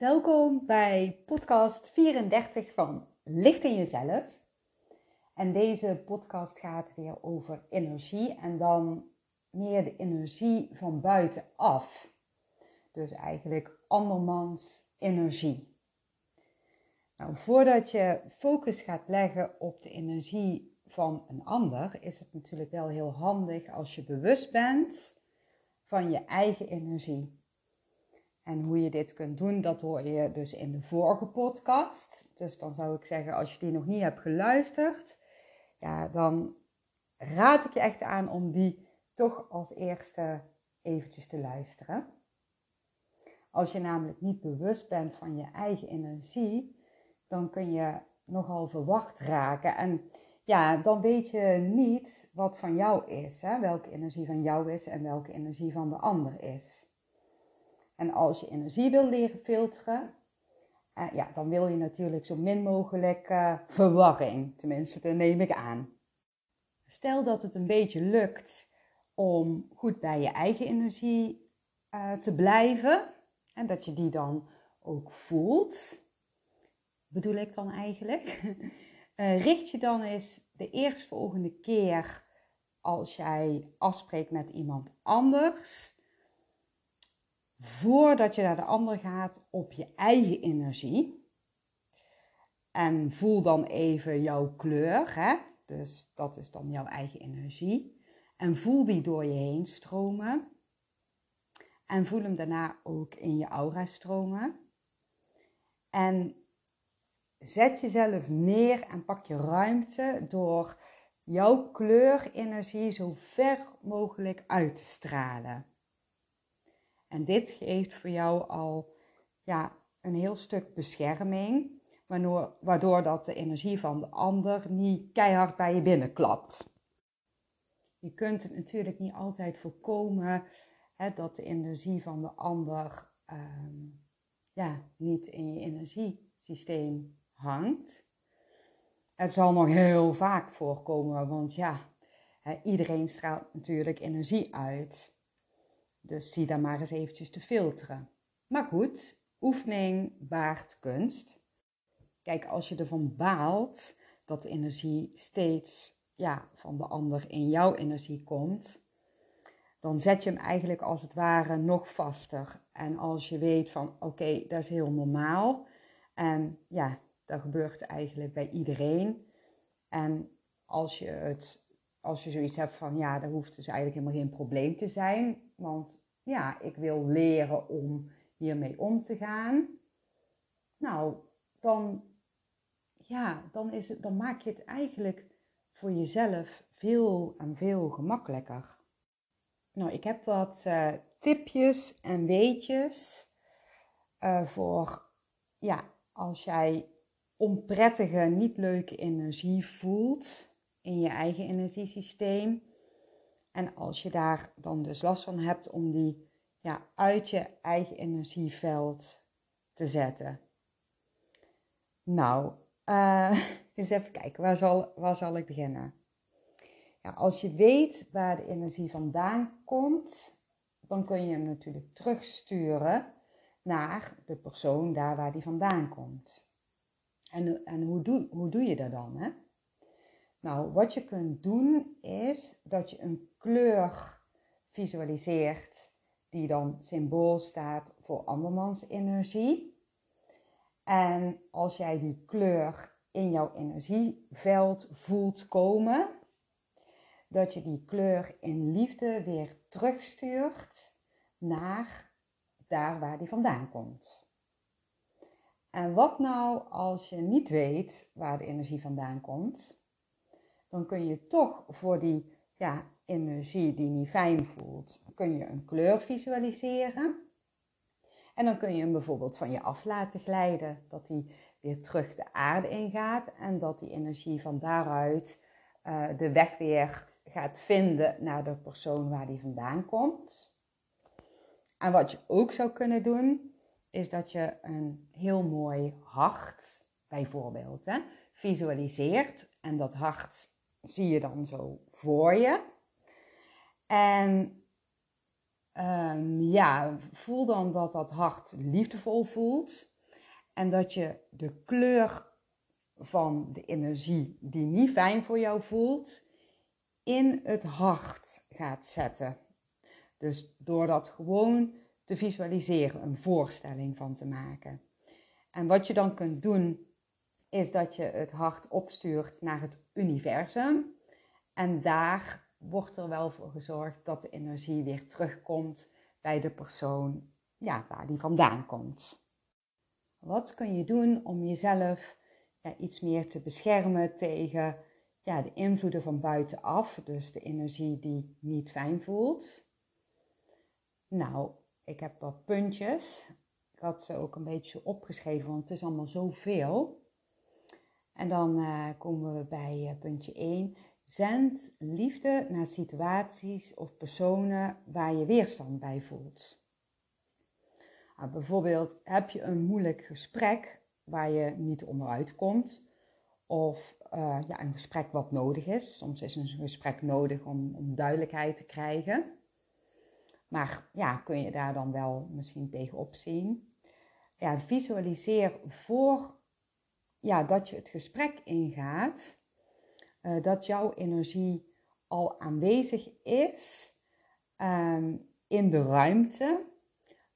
Welkom bij podcast 34 van Licht in Jezelf. En deze podcast gaat weer over energie en dan meer de energie van buitenaf. Dus eigenlijk andermans energie. Nou, voordat je focus gaat leggen op de energie van een ander, is het natuurlijk wel heel handig als je bewust bent van je eigen energie. En hoe je dit kunt doen, dat hoor je dus in de vorige podcast. Dus dan zou ik zeggen, als je die nog niet hebt geluisterd, ja, dan raad ik je echt aan om die toch als eerste eventjes te luisteren. Als je namelijk niet bewust bent van je eigen energie, dan kun je nogal verwacht raken. En ja, dan weet je niet wat van jou is, hè? welke energie van jou is en welke energie van de ander is. En als je energie wil leren filteren, uh, ja, dan wil je natuurlijk zo min mogelijk uh, verwarring. Tenminste, dat neem ik aan. Stel dat het een beetje lukt om goed bij je eigen energie uh, te blijven. En dat je die dan ook voelt. Bedoel ik dan eigenlijk? richt je dan eens de eerstvolgende keer als jij afspreekt met iemand anders voordat je naar de ander gaat op je eigen energie. En voel dan even jouw kleur, hè? dus dat is dan jouw eigen energie. En voel die door je heen stromen. En voel hem daarna ook in je aura stromen. En zet jezelf neer en pak je ruimte door jouw kleurenergie zo ver mogelijk uit te stralen. En dit geeft voor jou al ja, een heel stuk bescherming, waardoor, waardoor dat de energie van de ander niet keihard bij je binnenklapt. Je kunt het natuurlijk niet altijd voorkomen hè, dat de energie van de ander ehm, ja, niet in je energiesysteem hangt. Het zal nog heel vaak voorkomen, want ja, iedereen straalt natuurlijk energie uit. Dus zie daar maar eens eventjes te filteren. Maar goed, oefening baart kunst. Kijk, als je ervan baalt dat de energie steeds ja, van de ander in jouw energie komt, dan zet je hem eigenlijk als het ware nog vaster. En als je weet van oké, dat is heel normaal. En ja, dat gebeurt eigenlijk bij iedereen. En als je, het, als je zoiets hebt van ja, dat hoeft dus eigenlijk helemaal geen probleem te zijn. Want ja, ik wil leren om hiermee om te gaan. Nou, dan, ja, dan, is het, dan maak je het eigenlijk voor jezelf veel en veel gemakkelijker. Nou, ik heb wat uh, tipjes en weetjes uh, voor, ja, als jij onprettige, niet leuke energie voelt in je eigen energiesysteem en als je daar dan dus last van hebt om die ja, uit je eigen energieveld te zetten. Nou, uh, eens even kijken, waar zal, waar zal ik beginnen? Ja, als je weet waar de energie vandaan komt, dan kun je hem natuurlijk terugsturen naar de persoon daar waar die vandaan komt. En, en hoe, doe, hoe doe je dat dan? Hè? Nou, wat je kunt doen is dat je een kleur visualiseert die dan symbool staat voor andermans energie. En als jij die kleur in jouw energieveld voelt komen, dat je die kleur in liefde weer terugstuurt naar daar waar die vandaan komt. En wat nou als je niet weet waar de energie vandaan komt? Dan kun je toch voor die ja, energie die niet fijn voelt, kun je een kleur visualiseren. En dan kun je hem bijvoorbeeld van je af laten glijden, dat hij weer terug de aarde ingaat en dat die energie van daaruit uh, de weg weer gaat vinden naar de persoon waar die vandaan komt. En wat je ook zou kunnen doen, is dat je een heel mooi hart, bijvoorbeeld, hè, visualiseert. En dat hart zie je dan zo voor je. En Ehm, ja, voel dan dat dat hart liefdevol voelt. En dat je de kleur van de energie die niet fijn voor jou voelt, in het hart gaat zetten. Dus door dat gewoon te visualiseren, een voorstelling van te maken. En wat je dan kunt doen, is dat je het hart opstuurt naar het universum. En daar wordt er wel voor gezorgd dat de energie weer terugkomt bij de persoon ja, waar die vandaan komt. Wat kun je doen om jezelf ja, iets meer te beschermen tegen ja, de invloeden van buitenaf, dus de energie die niet fijn voelt? Nou, ik heb wat puntjes. Ik had ze ook een beetje opgeschreven, want het is allemaal zoveel. En dan uh, komen we bij uh, puntje 1. Zend liefde naar situaties of personen waar je weerstand bij voelt. Nou, bijvoorbeeld heb je een moeilijk gesprek waar je niet onderuit komt. Of uh, ja, een gesprek wat nodig is. Soms is een gesprek nodig om, om duidelijkheid te krijgen. Maar ja, kun je daar dan wel misschien tegenop zien. Ja, visualiseer voor ja, dat je het gesprek ingaat, uh, dat jouw energie al aanwezig is um, in de ruimte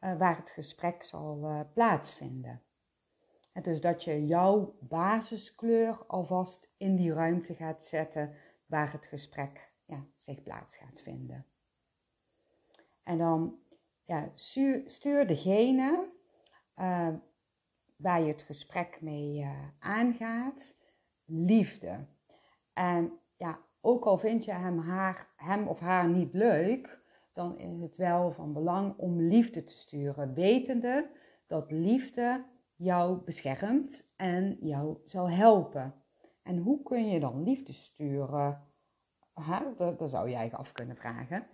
uh, waar het gesprek zal uh, plaatsvinden. En dus dat je jouw basiskleur alvast in die ruimte gaat zetten waar het gesprek ja, zich plaats gaat vinden. En dan ja, stuur, degene waar je het gesprek mee uh, aangaat, liefde. En ja, ook al vind je hem, haar, hem of haar niet leuk, dan is het wel van belang om liefde te sturen, wetende dat liefde jou beschermt en jou zal helpen. En hoe kun je dan liefde sturen? Ha, dat, dat zou jij af kunnen vragen.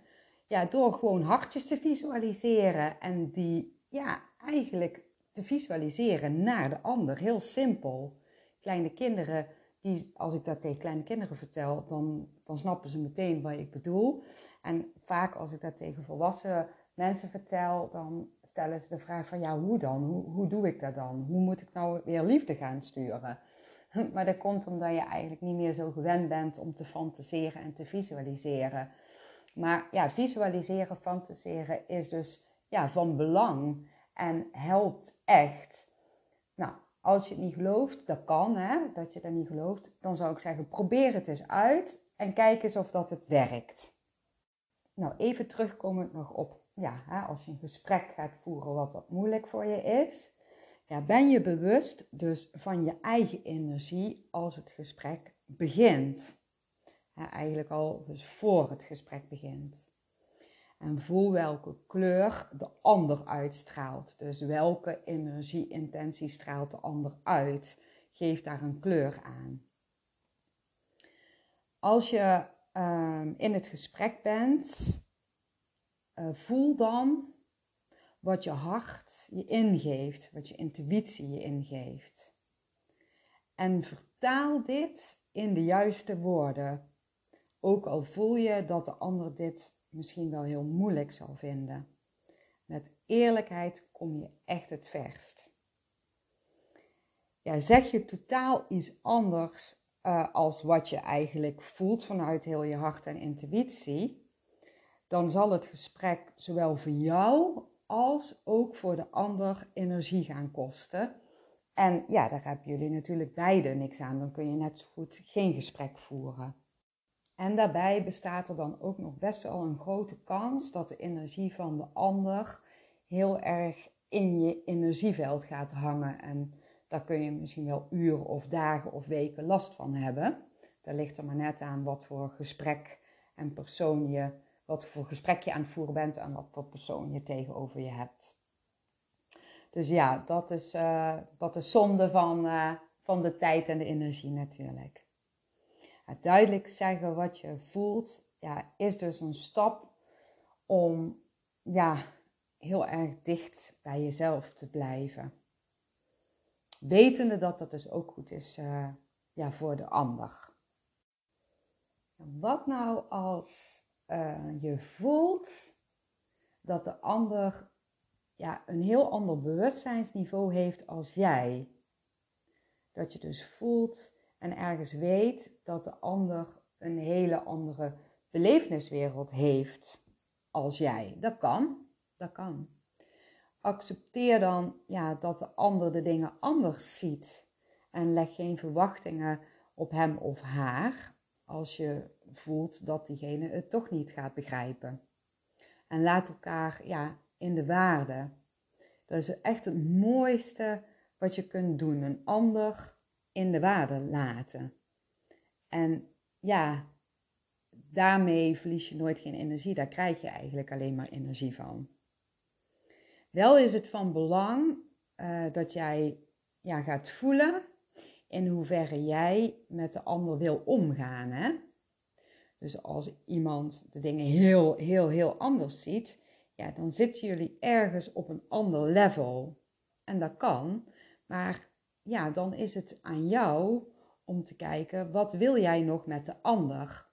Ja, door gewoon hartjes te visualiseren en die ja, eigenlijk te visualiseren naar de ander. Heel simpel. Kleine kinderen, die, als ik dat tegen kleine kinderen vertel, dan, dan snappen ze meteen wat ik bedoel. En vaak als ik dat tegen volwassen mensen vertel, dan stellen ze de vraag van ja, hoe dan? Hoe, hoe doe ik dat dan? Hoe moet ik nou weer liefde gaan sturen? Maar dat komt omdat je eigenlijk niet meer zo gewend bent om te fantaseren en te visualiseren. Maar ja, visualiseren, fantaseren is dus ja, van belang en helpt echt. Nou, als je het niet gelooft, dat kan hè, dat je dat niet gelooft, dan zou ik zeggen probeer het eens uit en kijk eens of dat het werkt. Nou, even terugkomend nog op, ja, hè, als je een gesprek gaat voeren wat wat moeilijk voor je is. Ja, ben je bewust dus van je eigen energie als het gesprek begint? eigenlijk al dus voor het gesprek begint. En voel welke kleur de ander uitstraalt. Dus welke energie-intentie straalt de ander uit. Geef daar een kleur aan. Als je uh, in het gesprek bent, uh, voel dan wat je hart je ingeeft, wat je intuïtie je ingeeft. En vertaal dit in de juiste woorden. Ook al voel je dat de ander dit misschien wel heel moeilijk zal vinden. Met eerlijkheid kom je echt het verst. Ja, zeg je totaal iets anders uh, als wat je eigenlijk voelt vanuit heel je hart en intuïtie, dan zal het gesprek zowel voor jou als ook voor de ander energie gaan kosten. En ja, daar hebben jullie natuurlijk beide niks aan. Dan kun je net zo goed geen gesprek voeren. En daarbij bestaat er dan ook nog best wel een grote kans dat de energie van de ander heel erg in je energieveld gaat hangen. En daar kun je misschien wel uren of dagen of weken last van hebben. Daar ligt er maar net aan wat voor gesprek en persoon je, wat voor gesprek je aan het voeren bent en wat voor persoon je tegenover je hebt. Dus ja, dat is, uh, dat is zonde van, uh, van de tijd en de energie natuurlijk duidelijk zeggen wat je voelt, ja, is dus een stap om ja, heel erg dicht bij jezelf te blijven. Wetende dat dat dus ook goed is uh, ja, voor de ander. Wat nou als uh, je voelt dat de ander ja, een heel ander bewustzijnsniveau heeft als jij. Dat je dus voelt en ergens weet dat de ander een hele andere beleveniswereld heeft als jij. Dat kan, dat kan. Accepteer dan ja, dat de ander de dingen anders ziet en leg geen verwachtingen op hem of haar als je voelt dat diegene het toch niet gaat begrijpen. En laat elkaar ja, in de waarde. Dat is echt het mooiste wat je kunt doen. Een ander in de waarde laten. En ja, daarmee verlies je nooit geen energie. Daar krijg je eigenlijk alleen maar energie van. Wel is het van belang uh, dat jij ja, gaat voelen in hoeverre jij met de ander wil omgaan. Hè? Dus als iemand de dingen heel, heel, heel anders ziet, ja, dan zitten jullie ergens op een ander level. En dat kan, maar ja, dan is het aan jou om te kijken, wat wil jij nog met de ander?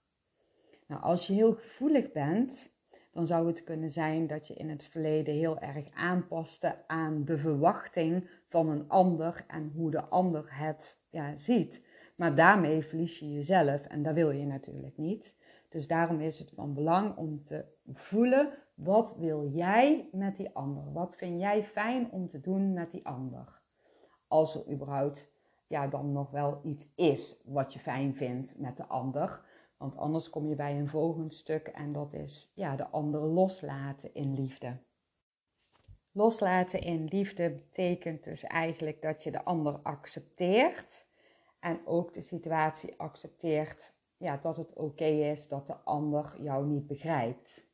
Nou, als je heel gevoelig bent, dan zou het kunnen zijn dat je in het verleden heel erg aanpaste aan de verwachting van een ander en hoe de ander het ja, ziet. Maar daarmee verlies je jezelf en dat wil je natuurlijk niet. Dus daarom is het van belang om te voelen, wat wil jij met die ander? Wat vind jij fijn om te doen met die ander? Als er überhaupt ja, dan nog wel iets is wat je fijn vindt met de ander. Want anders kom je bij een volgend stuk en dat is ja, de ander loslaten in liefde. Loslaten in liefde betekent dus eigenlijk dat je de ander accepteert en ook de situatie accepteert ja, dat het oké is dat de ander jou niet begrijpt.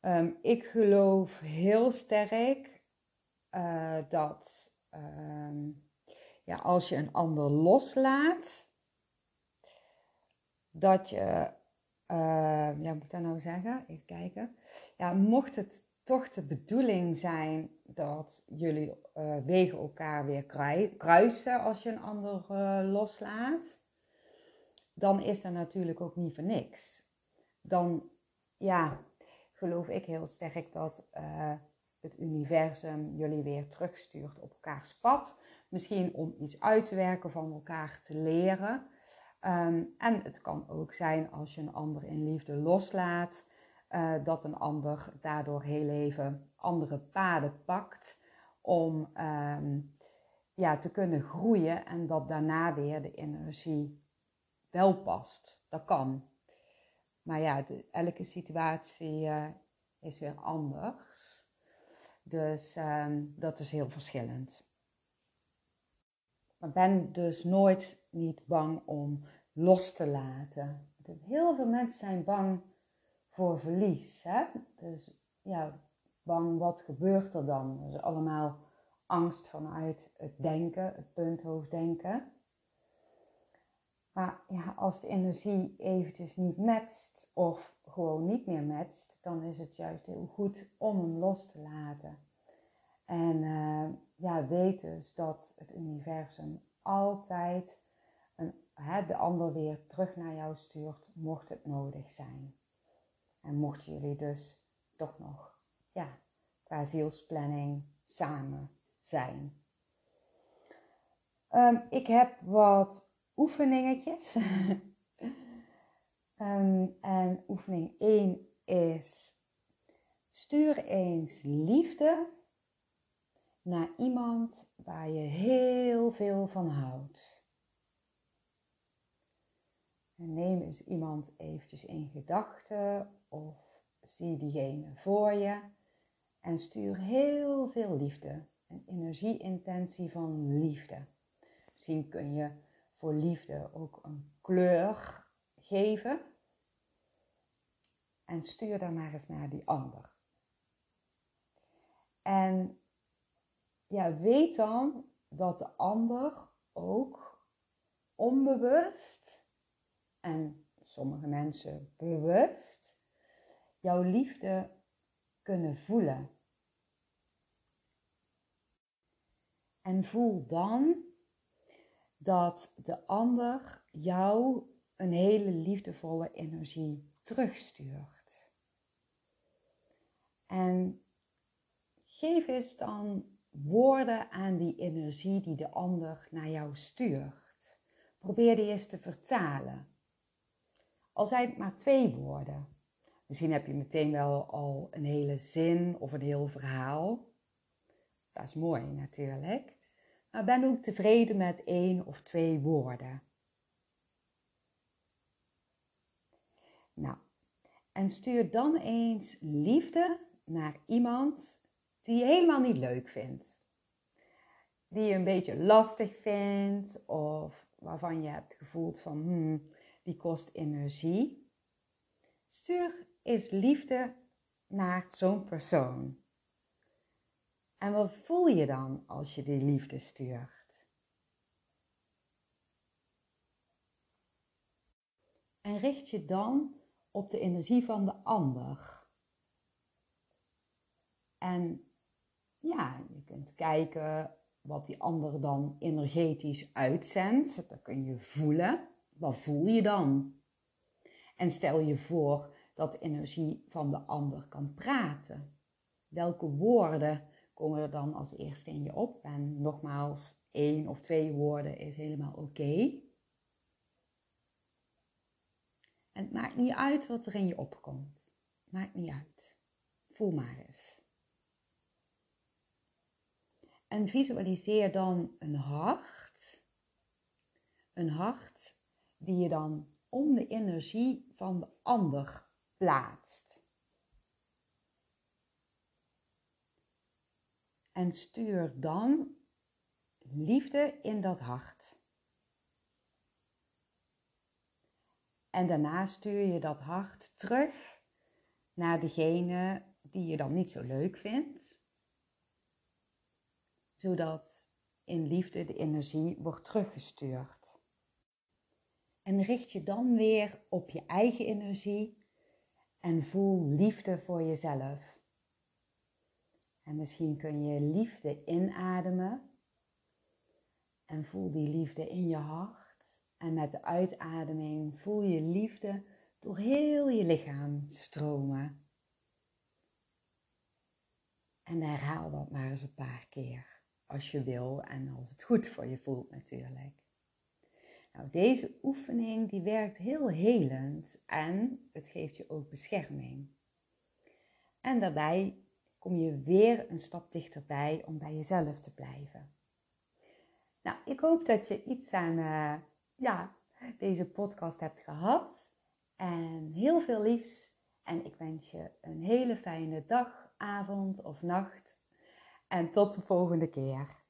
Ehm, ik geloof heel sterk uh, dat ehm, ja, als je een ander loslaat, dat je, uh, ja, moet ik dat nou zeggen? Even kijken. Ja, mocht het toch de bedoeling zijn dat jullie uh, wegen elkaar weer kruisen als je een ander uh, loslaat, dan is dat natuurlijk ook niet voor niks. Dan, ja, geloof ik heel sterk dat het universum jullie weer terugstuurt op elkaars pad. Misschien om iets uit te werken van elkaar te leren. Um, en het kan ook zijn als je een ander in liefde loslaat, uh, dat een ander daardoor heel even andere paden pakt om um, ja, te kunnen groeien en dat daarna weer de energie wel past. Dat kan. Maar ja, elke situatie uh, is weer anders. Dus um, dat is heel verschillend. Maar ben dus nooit niet bang om los te laten. Heel veel mensen zijn bang voor verlies. Hè? Dus ja, bang wat gebeurt er dan? Is allemaal angst vanuit het denken, het punthoofddenken. Maar ja, als de energie eventjes niet matcht of gewoon niet meer matcht, dan is het juist heel goed om hem los te laten. En uh, ja, weet dus dat het universum altijd een, hè, de ander weer terug naar jou stuurt, mocht het nodig zijn. En mochten jullie dus toch nog, ja, qua zielsplanning samen zijn. Um, ik heb wat oefeningetjes. um, en oefening 1 is stuur eens liefde naar iemand waar je heel veel van houdt. En neem eens iemand eventjes in gedachten of zie diegene voor je en stuur heel veel liefde, een energieintentie van liefde. Misschien kun je voor liefde ook een kleur geven en stuur dan maar eens naar die ander. En ja, weet dan dat de ander ook onbewust en sommige mensen bewust jouw liefde kunnen voelen. En voel dan dat de ander jou een hele liefdevolle energie terugstuurt. En geef eens dan woorden aan die energie die de ander naar jou stuurt. Probeer die eens te vertalen. Al zijn het maar twee woorden. Misschien heb je meteen wel al een hele zin of een heel verhaal. Dat is mooi natuurlijk. Maar ben ook tevreden met één of twee woorden. Nou, en stuur dan eens liefde naar iemand die je helemaal niet leuk vindt. Die je een beetje lastig vindt of waarvan je hebt gevoeld van hmm, die kost energie. Stuur eens liefde naar zo'n persoon. En wat voel je dan als je die liefde stuurt? En richt je dan op de energie van de ander. En ja, je kunt kijken wat die ander dan energetisch uitzendt. Dat kun je voelen. Wat voel je dan? En stel je voor dat de energie van de ander kan praten. Welke woorden komen er dan als eerste in je op? En nogmaals, één of twee woorden is helemaal oké. En het maakt niet uit wat er in je opkomt. Maakt niet uit. Voel maar eens. En visualiseer dan een hart. Een hart die je dan om de energie van de ander plaatst. En stuur dan liefde in dat hart. En daarna stuur je dat hart terug naar degene die je dan niet zo leuk vindt. Zodat in liefde de energie wordt teruggestuurd. En richt je dan weer op je eigen energie en voel liefde voor jezelf. En misschien kun je liefde inademen en voel die liefde in je hart. En met de uitademing voel je liefde door heel je lichaam stromen. En herhaal dat maar eens een paar keer, als je wil en als het goed voor je voelt natuurlijk. Nou, deze oefening die werkt heel helend en het geeft je ook bescherming. En daarbij kom je weer een stap dichterbij om bij jezelf te blijven. Nou, ik hoop dat je iets aan uh, ja, deze podcast hebt gehad. En heel veel liefs. En ik wens je een hele fijne dag, avond of nacht. En tot de volgende keer.